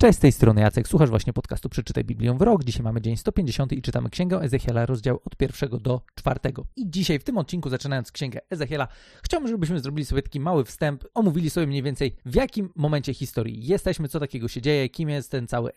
Cześć, z tej strony Jacek, słuchasz właśnie podcastu Przeczytaj Biblię w rok. Dzisiaj mamy dzień 150 i czytamy Księgę Ezechiela, rozdział od pierwszego do czwartego. I dzisiaj w tym odcinku, zaczynając Księgę Ezechiela, chciałbym, żebyśmy zrobili sobie taki mały wstęp, omówili sobie mniej więcej w jakim momencie historii jesteśmy, co takiego się dzieje, kim jest ten cały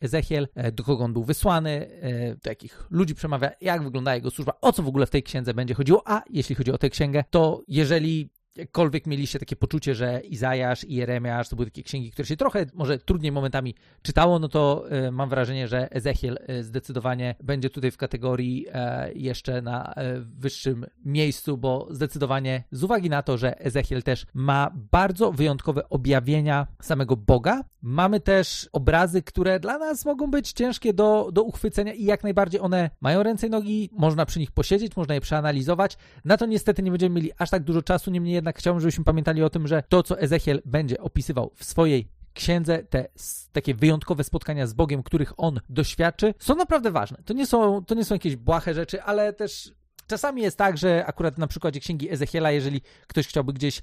Ezechiel, e, do kogo on był wysłany, e, do jakich ludzi przemawia, jak wygląda jego służba, o co w ogóle w tej księdze będzie chodziło, a jeśli chodzi o tę księgę, to jeżeli jakkolwiek mieliście takie poczucie, że Izajasz i Jeremiasz to były takie księgi, które się trochę może trudniej momentami czytało, no to y, mam wrażenie, że Ezechiel y, zdecydowanie będzie tutaj w kategorii y, jeszcze na wyższym miejscu, bo zdecydowanie z uwagi na to, że Ezechiel też ma bardzo wyjątkowe objawienia samego Boga, mamy też obrazy, które dla nas mogą być ciężkie do, do uchwycenia i jak najbardziej one mają ręce i nogi, można przy nich posiedzieć, można je przeanalizować. Na to niestety nie będziemy mieli aż tak dużo czasu, niemniej jednak chciałbym, żebyśmy pamiętali o tym, że to, co Ezechiel będzie opisywał w swojej księdze, te takie wyjątkowe spotkania z Bogiem, których on doświadczy, są naprawdę ważne. To nie są, to nie są jakieś błahe rzeczy, ale też Czasami jest tak, że akurat na przykładzie księgi Ezechiela, jeżeli ktoś chciałby gdzieś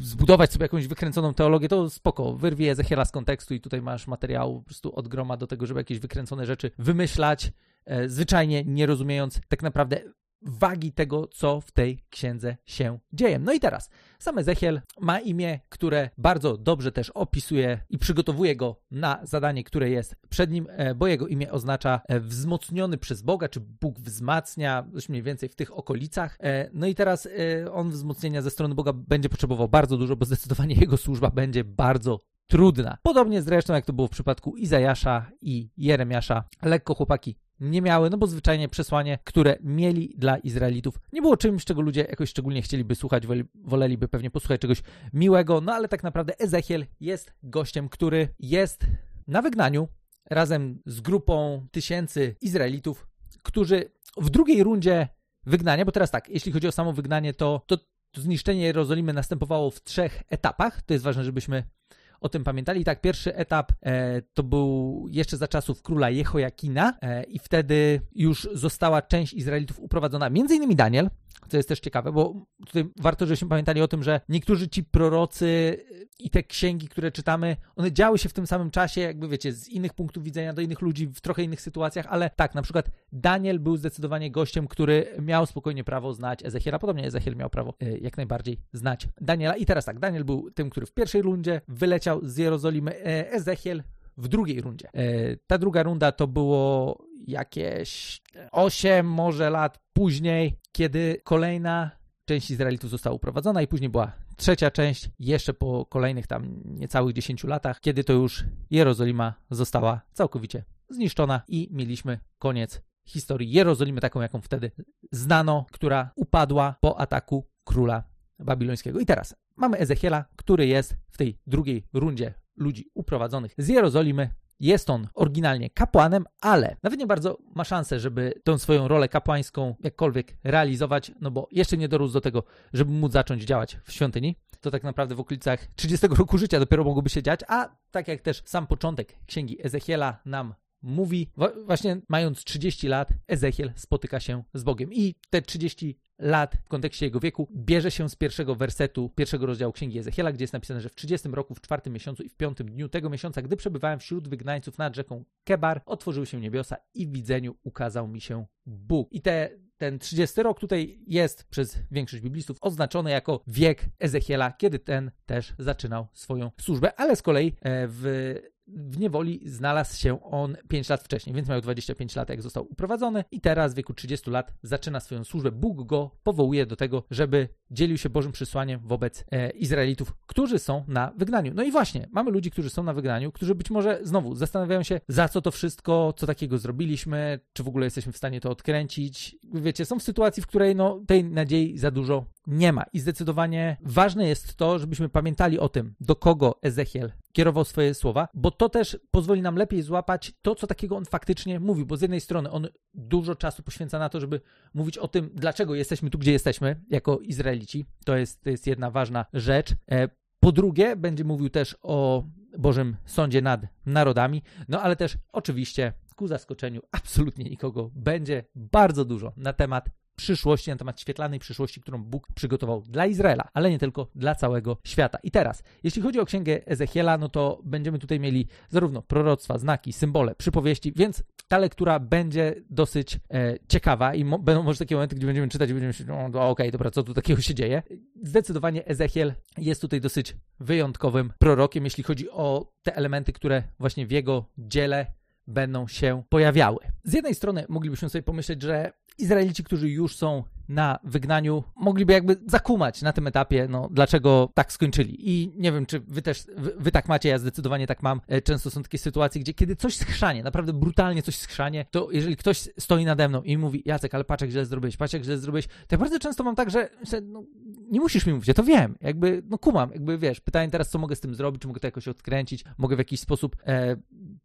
zbudować sobie jakąś wykręconą teologię, to spoko, wyrwij Ezechiela z kontekstu i tutaj masz materiał po prostu od groma do tego, żeby jakieś wykręcone rzeczy wymyślać, e, zwyczajnie nie rozumiejąc tak naprawdę wagi tego, co w tej księdze się dzieje. No i teraz, sam Ezechiel ma imię, które bardzo dobrze też opisuje i przygotowuje go na zadanie, które jest przed nim, e, bo jego imię oznacza e, wzmocniony przez Boga, czy Bóg wzmacnia, coś mniej więcej w tych okolicach. E, no i teraz on wzmocnienia ze strony Boga będzie potrzebował bardzo dużo, bo zdecydowanie jego służba będzie bardzo trudna. Podobnie zresztą jak to było w przypadku Izajasza i Jeremiasza. Lekko chłopaki nie miały, no bo zwyczajnie przesłanie, które mieli dla Izraelitów, nie było czymś, czego ludzie jakoś szczególnie chcieliby słuchać, woleliby pewnie posłuchać czegoś miłego, no ale tak naprawdę Ezechiel jest gościem, który jest na wygnaniu razem z grupą tysięcy Izraelitów, którzy w drugiej rundzie wygnania, bo teraz tak, jeśli chodzi o samo wygnanie, to, to, to zniszczenie Jerozolimy następowało w trzech etapach. To jest ważne, żebyśmy o tym pamiętali. Tak, pierwszy etap e, to był jeszcze za czasów króla Jehoiakina e, i wtedy już została część Izraelitów uprowadzona, między innymi Daniel, co jest też ciekawe, bo tutaj warto, żebyśmy pamiętali o tym, że niektórzy ci prorocy i te księgi, które czytamy, one działy się w tym samym czasie, jakby wiecie, z innych punktów widzenia do innych ludzi, w trochę innych sytuacjach, ale tak, na przykład Daniel był zdecydowanie gościem, który miał spokojnie prawo znać Ezechiela, podobnie Ezechiel miał prawo e, jak najbardziej znać Daniela. I teraz tak, Daniel był tym, który w pierwszej rundzie wyleciał z Jerozolimy, e, Ezechiel w drugiej rundzie. E, ta druga runda to było jakieś 8 może lat później, kiedy kolejna część Izraelitów została uprowadzona i później była trzecia część, jeszcze po kolejnych tam niecałych 10 latach, kiedy to już Jerozolima została całkowicie zniszczona i mieliśmy koniec historii Jerozolimy, taką jaką wtedy znano, która upadła po ataku króla babilońskiego. I teraz mamy Ezechiela, który jest w tej drugiej rundzie ludzi uprowadzonych z Jerozolimy jest on oryginalnie kapłanem, ale nawet nie bardzo ma szansę, żeby tą swoją rolę kapłańską jakkolwiek realizować, no bo jeszcze nie dorósł do tego, żeby móc zacząć działać w świątyni. To tak naprawdę w okolicach 30 roku życia dopiero mogłoby się dziać, a tak jak też sam początek księgi Ezechiela nam mówi, właśnie mając 30 lat, Ezechiel spotyka się z Bogiem. I te 30 lat w kontekście jego wieku bierze się z pierwszego wersetu pierwszego rozdziału Księgi Ezechiela, gdzie jest napisane, że w 30 roku, w czwartym miesiącu i w piątym dniu tego miesiąca, gdy przebywałem wśród wygnańców nad rzeką Kebar, otworzyły się niebiosa i w widzeniu ukazał mi się Bóg. I te ten 30 rok tutaj jest przez większość biblistów oznaczony jako wiek Ezechiela, kiedy ten też zaczynał swoją służbę, ale z kolei e, w w niewoli znalazł się on 5 lat wcześniej, więc miał 25 lat, jak został uprowadzony i teraz w wieku 30 lat zaczyna swoją służbę. Bóg go powołuje do tego, żeby dzielił się Bożym przysłaniem wobec e, Izraelitów, którzy są na wygnaniu. No i właśnie, mamy ludzi, którzy są na wygnaniu, którzy być może znowu zastanawiają się, za co to wszystko, co takiego zrobiliśmy, czy w ogóle jesteśmy w stanie to odkręcić. Wiecie, są w sytuacji, w której no, tej nadziei za dużo nie ma. I zdecydowanie ważne jest to, żebyśmy pamiętali o tym, do kogo Ezechiel kierował swoje słowa, bo to też pozwoli nam lepiej złapać to, co takiego on faktycznie mówił, bo z jednej strony on dużo czasu poświęca na to, żeby mówić o tym, dlaczego jesteśmy tu, gdzie jesteśmy, jako Izraelici. To jest, to jest jedna ważna rzecz. E, po drugie, będzie mówił też o Bożym sądzie nad narodami, no ale też oczywiście ku zaskoczeniu absolutnie nikogo będzie bardzo dużo na temat przyszłości, na temat świetlanej przyszłości, którą Bóg przygotował dla Izraela, ale nie tylko dla całego świata. I teraz, jeśli chodzi o księgę Ezechiela, no to będziemy tutaj mieli zarówno proroctwa, znaki, symbole, przypowieści, więc ta lektura będzie dosyć e, ciekawa i mo będą może takie momenty, gdzie będziemy czytać i będziemy się, no, okej, okay, dobra, co tu takiego się dzieje. Zdecydowanie Ezechiel jest tutaj dosyć wyjątkowym prorokiem, jeśli chodzi o te elementy, które właśnie w jego dziele będą się pojawiały. Z jednej strony moglibyśmy sobie pomyśleć, że Izraelici, którzy już są na wygnaniu, mogliby jakby zakumać na tym etapie, no dlaczego tak skończyli. I nie wiem, czy wy też, wy, wy, tak macie, ja zdecydowanie tak mam. E, często są takie sytuacje, gdzie kiedy coś schrzanie, naprawdę brutalnie coś schrzanie, to jeżeli ktoś stoi nade mną i mówi, Jacek, ale patrz jak źle zrobiłeś, patrz jak źle zrobiłeś, to ja bardzo często mam tak, że, no, nie musisz mi mówić, ja to wiem, jakby, no kumam, jakby wiesz, pytanie teraz, co mogę z tym zrobić, czy mogę to jakoś odkręcić, mogę w jakiś sposób e,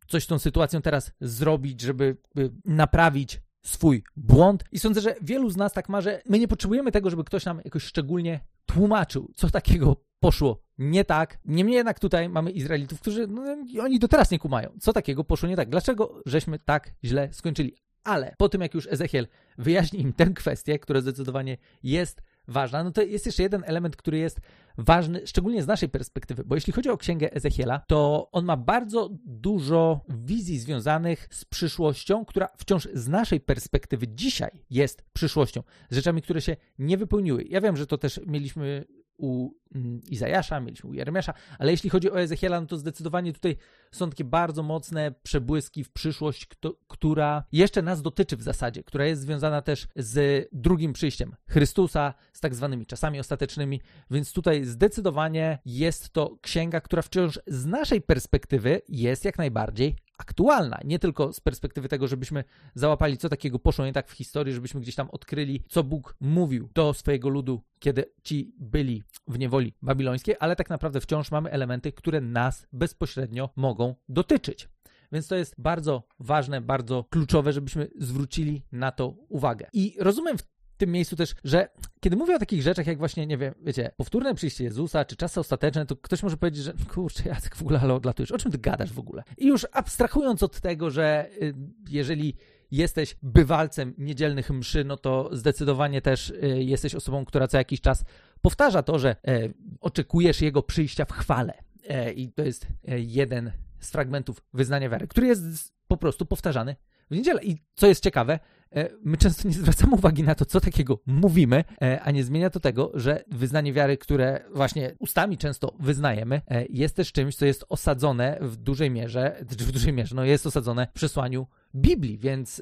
coś z tą sytuacją teraz zrobić, żeby naprawić swój błąd. I sądzę, że wielu z nas tak ma, że my nie potrzebujemy tego, żeby ktoś nam jakoś szczególnie tłumaczył, co takiego poszło nie tak. Niemniej jednak tutaj mamy Izraelitów, którzy no, oni do teraz nie kumają, co takiego poszło nie tak. Dlaczego żeśmy tak źle skończyli? Ale po tym, jak już Ezechiel wyjaśni im tę kwestię, która zdecydowanie jest ważna, no to jest jeszcze jeden element, który jest ważny, szczególnie z naszej perspektywy, bo jeśli chodzi o księgę Ezechiela, to on ma bardzo dużo wizji związanych z przyszłością, która wciąż z naszej perspektywy dzisiaj jest przyszłością, z rzeczami, które się nie wypełniły. Ja wiem, że to też mieliśmy u mm, Izajasza, mieliśmy u Jeremiasza, ale jeśli chodzi o Ezechiela, no to zdecydowanie tutaj są takie bardzo mocne przebłyski w przyszłość, kto, która jeszcze nas dotyczy w zasadzie, która jest związana też z drugim przyjściem Chrystusa, z tak zwanymi czasami ostatecznymi, więc tutaj zdecydowanie jest to księga, która wciąż z naszej perspektywy jest jak najbardziej aktualna. Nie tylko z perspektywy tego, żebyśmy załapali, co takiego poszło nie tak w historii, żebyśmy gdzieś tam odkryli, co Bóg mówił do swojego ludu, kiedy ci byli w niewoli babilońskiej, ale tak naprawdę wciąż mamy elementy, które nas bezpośrednio mogą dotyczyć. Więc to jest bardzo ważne, bardzo kluczowe, żebyśmy zwrócili na to uwagę. I rozumiem w tym miejscu też, że kiedy mówię o takich rzeczach, jak właśnie, nie wiem, wiecie, powtórne przyjście Jezusa, czy czasy ostateczne, to ktoś może powiedzieć, że kurczę, Jacek, w ogóle ale odlatujesz, o czym ty gadasz w ogóle? I już abstrahując od tego, że y, jeżeli jesteś bywalcem niedzielnych mszy, no to zdecydowanie też y, jesteś osobą, która co jakiś czas powtarza to, że e, oczekujesz jego przyjścia w chwale. E, I to jest e, jeden z fragmentów wyznania wiary, który jest po prostu powtarzany w niedzielę. I co jest ciekawe, E, my często nie zwracamy uwagi na to, co takiego mówimy, e, a nie zmienia to tego, że wyznanie wiary, które właśnie ustami często wyznajemy, e, jest też czymś, co jest osadzone w dużej mierze, w dużej mierze, no jest osadzone w przesłaniu Biblii, więc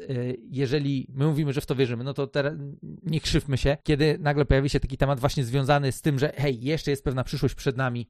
jeżeli my mówimy, że w to wierzymy, no to teraz nie krzywmy się, kiedy nagle pojawi się taki temat właśnie związany z tym, że hej, jeszcze jest pewna przyszłość przed nami,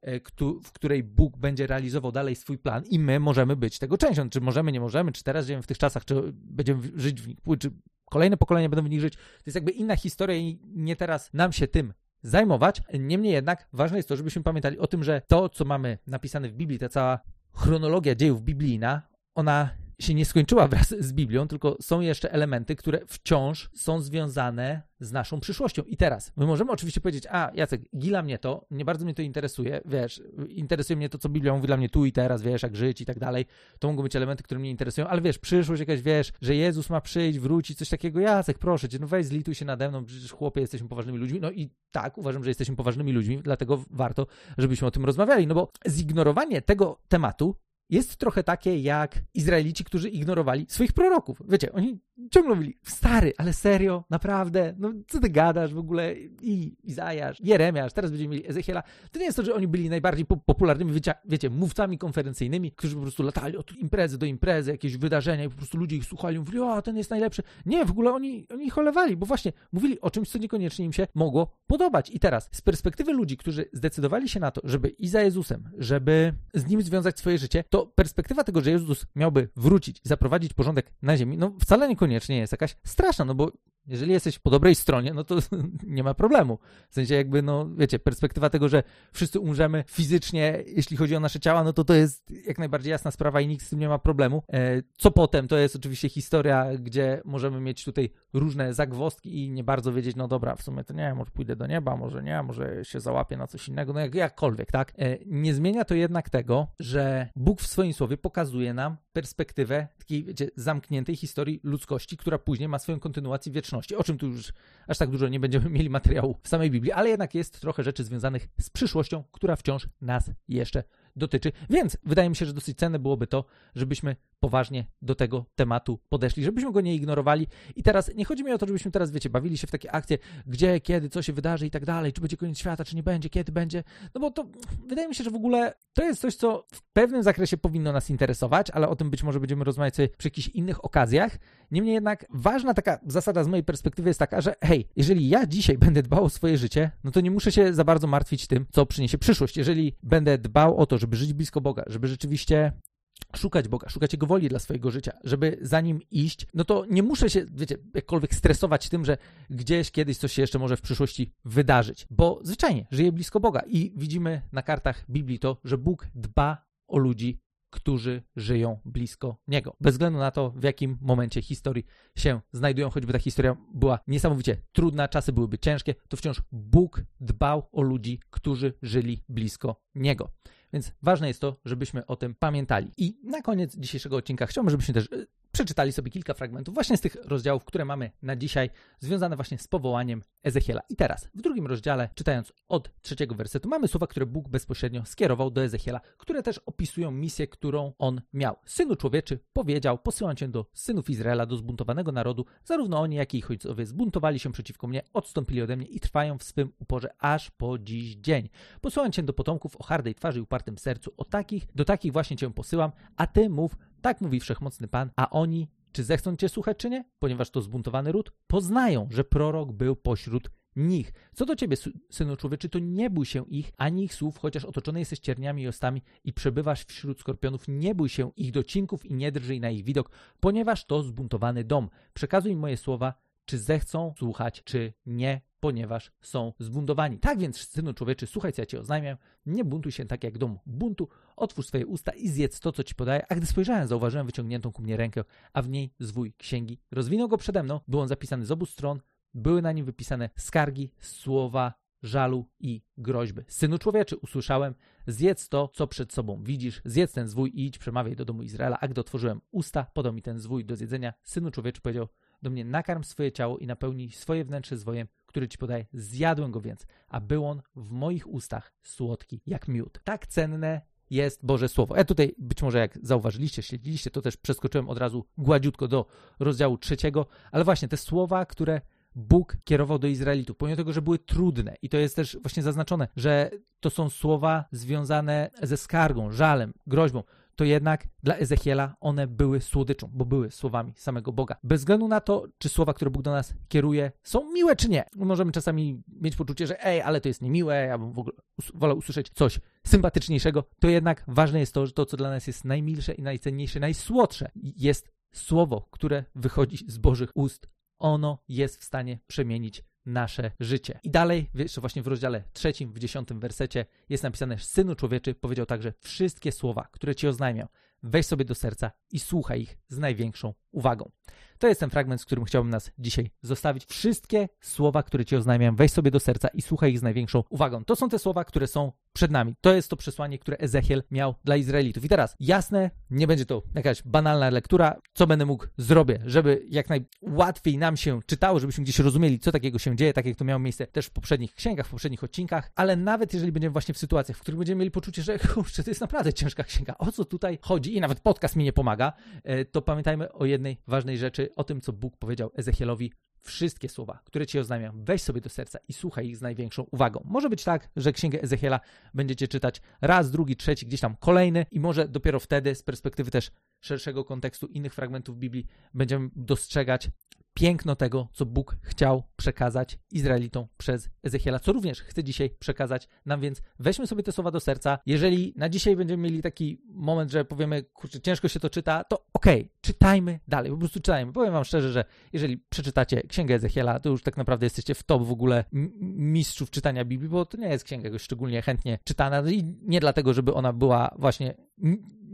w której Bóg będzie realizował dalej swój plan i my możemy być tego częścią. Czy możemy, nie możemy, czy teraz żyjemy w tych czasach, czy będziemy żyć w nich, czy kolejne pokolenia będą w nich żyć. To jest jakby inna historia i nie teraz nam się tym zajmować. Niemniej jednak ważne jest to, żebyśmy pamiętali o tym, że to, co mamy napisane w Biblii, ta cała chronologia dziejów biblijna, ona się nie skończyła wraz z Biblią, tylko są jeszcze elementy, które wciąż są związane z naszą przyszłością. I teraz, my możemy oczywiście powiedzieć, a Jacek, gila mnie to, nie bardzo mnie to interesuje, wiesz, interesuje mnie to, co Biblia mówi dla mnie tu i teraz, wiesz, jak żyć i tak dalej. To mogą być elementy, które mnie interesują, ale wiesz, przyszłość jakaś, wiesz, że Jezus ma przyjść, wrócić, coś takiego, Jacek, proszę cię, no weź zlituj się nade mną, przecież chłopie, jesteśmy poważnymi ludźmi. No i tak, uważam, że jesteśmy poważnymi ludźmi, dlatego warto, żebyśmy o tym rozmawiali, no bo zignorowanie tego tematu jest trochę takie jak Izraelici, którzy ignorowali swoich proroków. Wiecie, oni ciągle mówili, stary, ale serio, naprawdę, no co ty gadasz w ogóle? I Izajasz, Jeremiasz, teraz będziemy mieli Ezechiela. To nie jest to, że oni byli najbardziej popularnymi, wiecie, wiecie, mówcami konferencyjnymi, którzy po prostu latali od imprezy do imprezy, jakieś wydarzenia i po prostu ludzie ich słuchali mówili, o, ten jest najlepszy. Nie, w ogóle oni, oni ich olewali, bo właśnie mówili o czymś, co niekoniecznie im się mogło podobać. I teraz, z perspektywy ludzi, którzy zdecydowali się na to, żeby i za Jezusem, żeby z nim związać swoje życie, to perspektywa tego, że Jezus miałby wrócić i zaprowadzić porządek na ziemi, no wcale niekoniecznie jest jakaś straszna, no bo jeżeli jesteś po dobrej stronie, no to nie ma problemu. W sensie jakby, no wiecie, perspektywa tego, że wszyscy umrzemy fizycznie, jeśli chodzi o nasze ciała, no to to jest jak najbardziej jasna sprawa i nikt z tym nie ma problemu. E, co potem, to jest oczywiście historia, gdzie możemy mieć tutaj różne zagwozdki i nie bardzo wiedzieć, no dobra, w sumie to nie, może pójdę do nieba, może nie, może się załapię na coś innego, no jak, jakkolwiek, tak? E, nie zmienia to jednak tego, że Bóg w swoim słowie pokazuje nam perspektywę takiej, wiecie, zamkniętej historii ludzkości, która później ma swoją kontynuację wieczną o czym tu już aż tak dużo nie będziemy mieli materiału w samej Biblii, ale jednak jest trochę rzeczy związanych z przyszłością, która wciąż nas jeszcze dotyczy. Więc wydaje mi się, że dosyć cenne byłoby to, żebyśmy poważnie do tego tematu podeszli, żebyśmy go nie ignorowali. I teraz nie chodzi mi o to, żebyśmy teraz, wiecie, bawili się w takie akcje, gdzie, kiedy, co się wydarzy i tak dalej, czy będzie koniec świata, czy nie będzie, kiedy będzie. No bo to wydaje mi się, że w ogóle to jest coś, co w pewnym zakresie powinno nas interesować, ale o tym być może będziemy rozmawiać sobie przy jakichś innych okazjach. Niemniej jednak ważna taka zasada z mojej perspektywy jest taka, że hej, jeżeli ja dzisiaj będę dbał o swoje życie, no to nie muszę się za bardzo martwić tym, co przyniesie przyszłość. Jeżeli będę dbał o to, żeby żyć blisko Boga, żeby rzeczywiście szukać Boga, szukać Jego woli dla swojego życia, żeby za Nim iść, no to nie muszę się, wiecie, jakkolwiek stresować tym, że gdzieś kiedyś coś się jeszcze może w przyszłości wydarzyć, bo zwyczajnie żyję blisko Boga i widzimy na kartach Biblii to, że Bóg dba o ludzi, którzy żyją blisko Niego. Bez względu na to, w jakim momencie historii się znajdują, choćby ta historia była niesamowicie trudna, czasy byłyby ciężkie, to wciąż Bóg dbał o ludzi, którzy żyli blisko Niego. Więc ważne jest to, żebyśmy o tym pamiętali. I na koniec dzisiejszego odcinka chciałbym, żebyśmy też y, przeczytali sobie kilka fragmentów właśnie z tych rozdziałów, które mamy na dzisiaj, związane właśnie z powołaniem Ezechiela. I teraz, w drugim rozdziale, czytając od trzeciego wersetu, mamy słowa, które Bóg bezpośrednio skierował do Ezechiela, które też opisują misję, którą on miał. Synu człowieczy powiedział, posyłam cię do synów Izraela, do zbuntowanego narodu, zarówno oni, jak i ich ojcowie zbuntowali się przeciwko mnie, odstąpili ode mnie i trwają w swym uporze aż po dziś dzień. Posyłam cię do potomków o hardej twarzy i upartym sercu, o takich, do takich właśnie cię posyłam, a ty mów, tak mówi wszechmocny Pan, a oni, czy zechcą cię słuchać, czy nie? Ponieważ to zbuntowany ród, poznają, że prorok był pośród nich. Co do ciebie, synu człowieczy, to nie bój się ich, ani ich słów, chociaż otoczony jesteś cierniami i ostami i przebywasz wśród skorpionów, nie bój się ich docinków i nie drżyj na ich widok, ponieważ to zbuntowany dom. Przekazuj moje słowa, czy zechcą słuchać, czy nie, ponieważ są zbuntowani. Tak więc, synu człowieczy, słuchaj, co ja ci oznajmiam, nie buntuj się tak jak dom buntu, otwórz swoje usta i zjedz to, co ci podaję. A gdy spojrzałem, zauważyłem wyciągniętą ku mnie rękę, a w niej zwój księgi. Rozwinął go przede mną, był on zapisany z obu stron, były na nim wypisane skargi, słowa, żalu i groźby. Synu człowieczy, usłyszałem, zjedz to, co przed sobą widzisz, zjedz ten zwój i idź, przemawiaj do domu Izraela. A gdy otworzyłem usta, podał mi ten zwój do zjedzenia. Synu człowieczy powiedział do mnie, nakarm swoje ciało i napełnij swoje wnętrze zwojem, który ci podaję. Zjadłem go więc, a był on w moich ustach słodki jak miód. Tak cenne jest Boże Słowo. Ja tutaj być może jak zauważyliście, śledziliście, to też przeskoczyłem od razu gładziutko do rozdziału trzeciego, ale właśnie te słowa, które Bóg kierował do Izraelitów, pomimo tego, że były trudne. I to jest też właśnie zaznaczone, że to są słowa związane ze skargą, żalem, groźbą to jednak dla Ezechiela one były słodyczą, bo były słowami samego Boga. Bez względu na to, czy słowa, które Bóg do nas kieruje, są miłe czy nie. Możemy czasami mieć poczucie, że ej, ale to jest niemiłe, ja bym w ogóle us- wolał usłyszeć coś sympatyczniejszego. To jednak ważne jest to, że to, co dla nas jest najmilsze i najcenniejsze, najsłodsze, jest słowo, które wychodzi z Bożych ust. Ono jest w stanie przemienić nasze życie. I dalej, jeszcze właśnie w rozdziale trzecim, w dziesiątym wersecie jest napisane, Synu człowieczy powiedział także wszystkie słowa, które ci oznajmiał, weź sobie do serca i słuchaj ich z największą uwagą. To jest ten fragment, z którym chciałbym nas dzisiaj zostawić. Wszystkie słowa, które ci oznajmiam, weź sobie do serca i słuchaj ich z największą uwagą. To są te słowa, które są przed nami. To jest to przesłanie, które Ezechiel miał dla Izraelitów. I teraz, jasne, nie będzie to jakaś banalna lektura. Co będę mógł zrobię, żeby jak najłatwiej nam się czytało, żebyśmy gdzieś rozumieli, co takiego się dzieje, tak jak to miało miejsce też w poprzednich księgach, w poprzednich odcinkach, ale nawet jeżeli będziemy właśnie w sytuacjach, w których będziemy mieli poczucie, że kurczę, to jest naprawdę ciężka księga, o co tutaj chodzi i nawet podcast mi nie pomaga, e, to pamiętajmy o jednej ważnej rzeczy, o tym, co Bóg powiedział Ezechielowi wszystkie słowa, które ci oznajmiam, weź sobie do serca i słuchaj ich z największą uwagą. Może być tak, że księgę Ezechiela będziecie czytać raz, drugi, trzeci, gdzieś tam kolejny i może dopiero wtedy z perspektywy też szerszego kontekstu innych fragmentów Biblii będziemy dostrzegać piękno tego, co Bóg chciał przekazać Izraelitom przez Ezechiela, co również chce dzisiaj przekazać nam, więc weźmy sobie te słowa do serca. Jeżeli na dzisiaj będziemy mieli taki moment, że powiemy, kurczę, ciężko się to czyta, to okej, okay, czytajmy dalej, po prostu czytajmy. Powiem wam szczerze, że jeżeli przeczytacie księgę Ezechiela, to już tak naprawdę jesteście w top w ogóle mistrzów czytania Biblii, bo to nie jest księga jakoś szczególnie chętnie czytana i nie dlatego, żeby ona była właśnie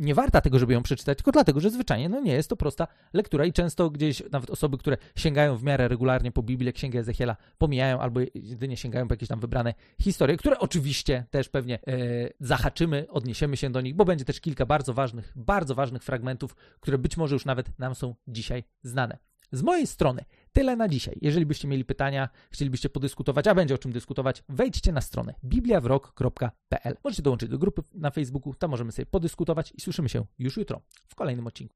nie warta tego, żeby ją przeczytać, tylko dlatego, że zwyczajnie no nie jest to prosta lektura i często gdzieś nawet osoby, które sięgają w miarę regularnie po Biblię, Księgę Ezechiela, pomijają albo jedynie sięgają po jakieś tam wybrane historie, które oczywiście też pewnie e, zahaczymy, odniesiemy się do nich, bo będzie też kilka bardzo ważnych, bardzo ważnych fragmentów, które być może już nawet nam są dzisiaj znane. Z mojej strony tyle na dzisiaj. Jeżeli byście mieli pytania, chcielibyście podyskutować, a będzie o czym dyskutować, wejdźcie na stronę bibliawrok.pl. Możecie dołączyć do grupy na Facebooku, tam możemy sobie podyskutować i słyszymy się już jutro w kolejnym odcinku.